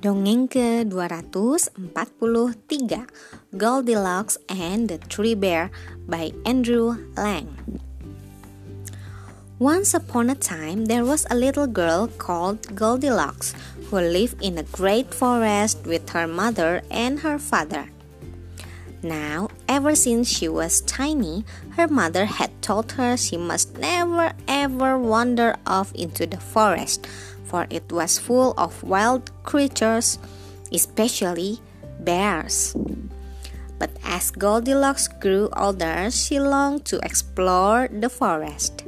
Dongeng ke-243 Goldilocks and the Three Bear by Andrew Lang Once upon a time there was a little girl called Goldilocks who lived in a great forest with her mother and her father. Now, ever since she was tiny, her mother had told her she must never ever wander off into the forest for it was full of wild creatures, especially bears. But as Goldilocks grew older, she longed to explore the forest.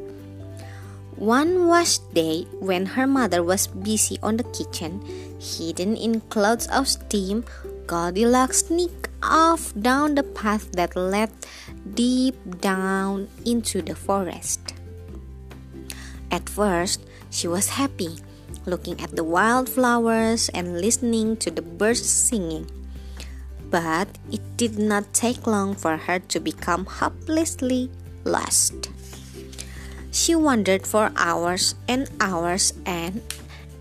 One wash day, when her mother was busy on the kitchen, hidden in clouds of steam, Goldilocks sneaked off down the path that led deep down into the forest. At first, she was happy looking at the wildflowers and listening to the birds singing. But it did not take long for her to become hopelessly lost. She wandered for hours and hours, and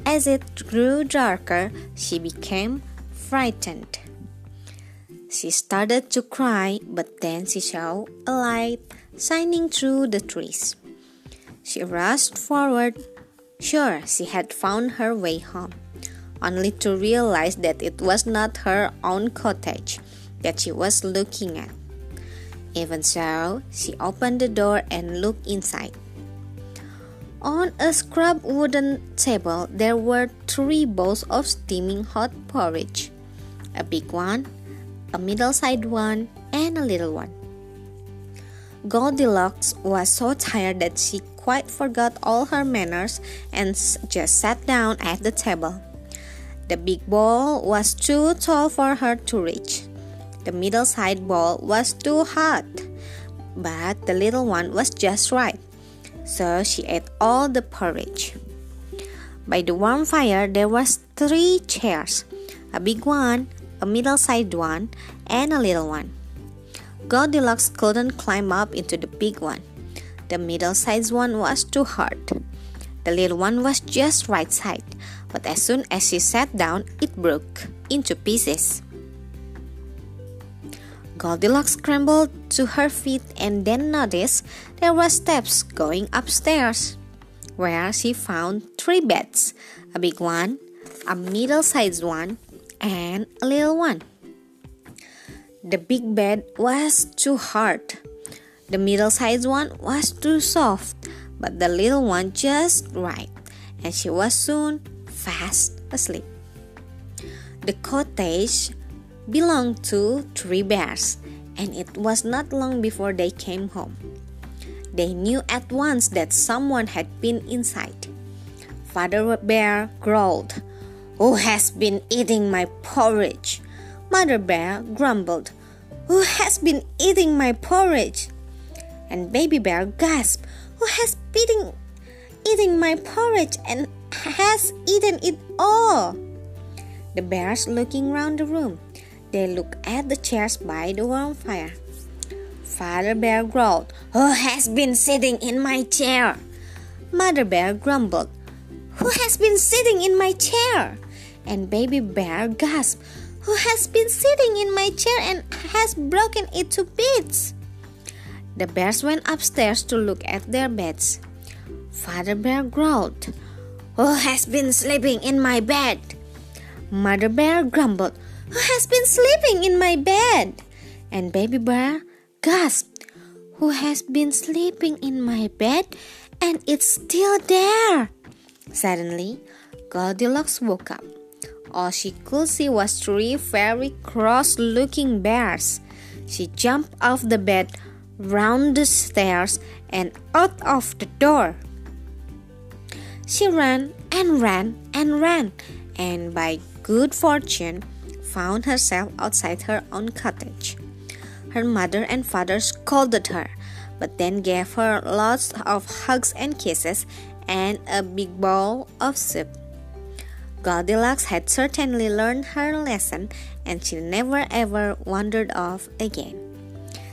as it grew darker, she became frightened. She started to cry, but then she saw a light shining through the trees. She rushed forward Sure, she had found her way home, only to realize that it was not her own cottage that she was looking at. Even so, she opened the door and looked inside. On a scrub wooden table, there were three bowls of steaming hot porridge a big one, a middle sized one, and a little one. Goldilocks was so tired that she quite forgot all her manners and just sat down at the table. The big bowl was too tall for her to reach. The middle sized bowl was too hot, but the little one was just right. So she ate all the porridge. By the warm fire there was three chairs, a big one, a middle sized one, and a little one. Goldilocks couldn't climb up into the big one. The middle sized one was too hard. The little one was just right side, but as soon as she sat down, it broke into pieces. Goldilocks scrambled to her feet and then noticed there were steps going upstairs, where she found three beds a big one, a middle sized one, and a little one. The big bed was too hard. The middle sized one was too soft, but the little one just right, and she was soon fast asleep. The cottage belonged to three bears, and it was not long before they came home. They knew at once that someone had been inside. Father Bear growled, Who has been eating my porridge? Mother Bear grumbled, Who has been eating my porridge? And Baby Bear gasped, Who has been eating my porridge and has eaten it all? The bears looking round the room. They looked at the chairs by the warm fire. Father Bear growled, Who has been sitting in my chair? Mother Bear grumbled, Who has been sitting in my chair? And Baby Bear gasped, who has been sitting in my chair and has broken it to bits. The bears went upstairs to look at their beds. Father Bear growled, Who has been sleeping in my bed? Mother Bear grumbled, Who has been sleeping in my bed? And Baby Bear gasped, Who has been sleeping in my bed and it's still there? Suddenly, Goldilocks woke up. All she could see was three very cross looking bears. She jumped off the bed, round the stairs, and out of the door. She ran and ran and ran, and by good fortune, found herself outside her own cottage. Her mother and father scolded her, but then gave her lots of hugs and kisses and a big bowl of soup. Goldilocks had certainly learned her lesson and she never ever wandered off again.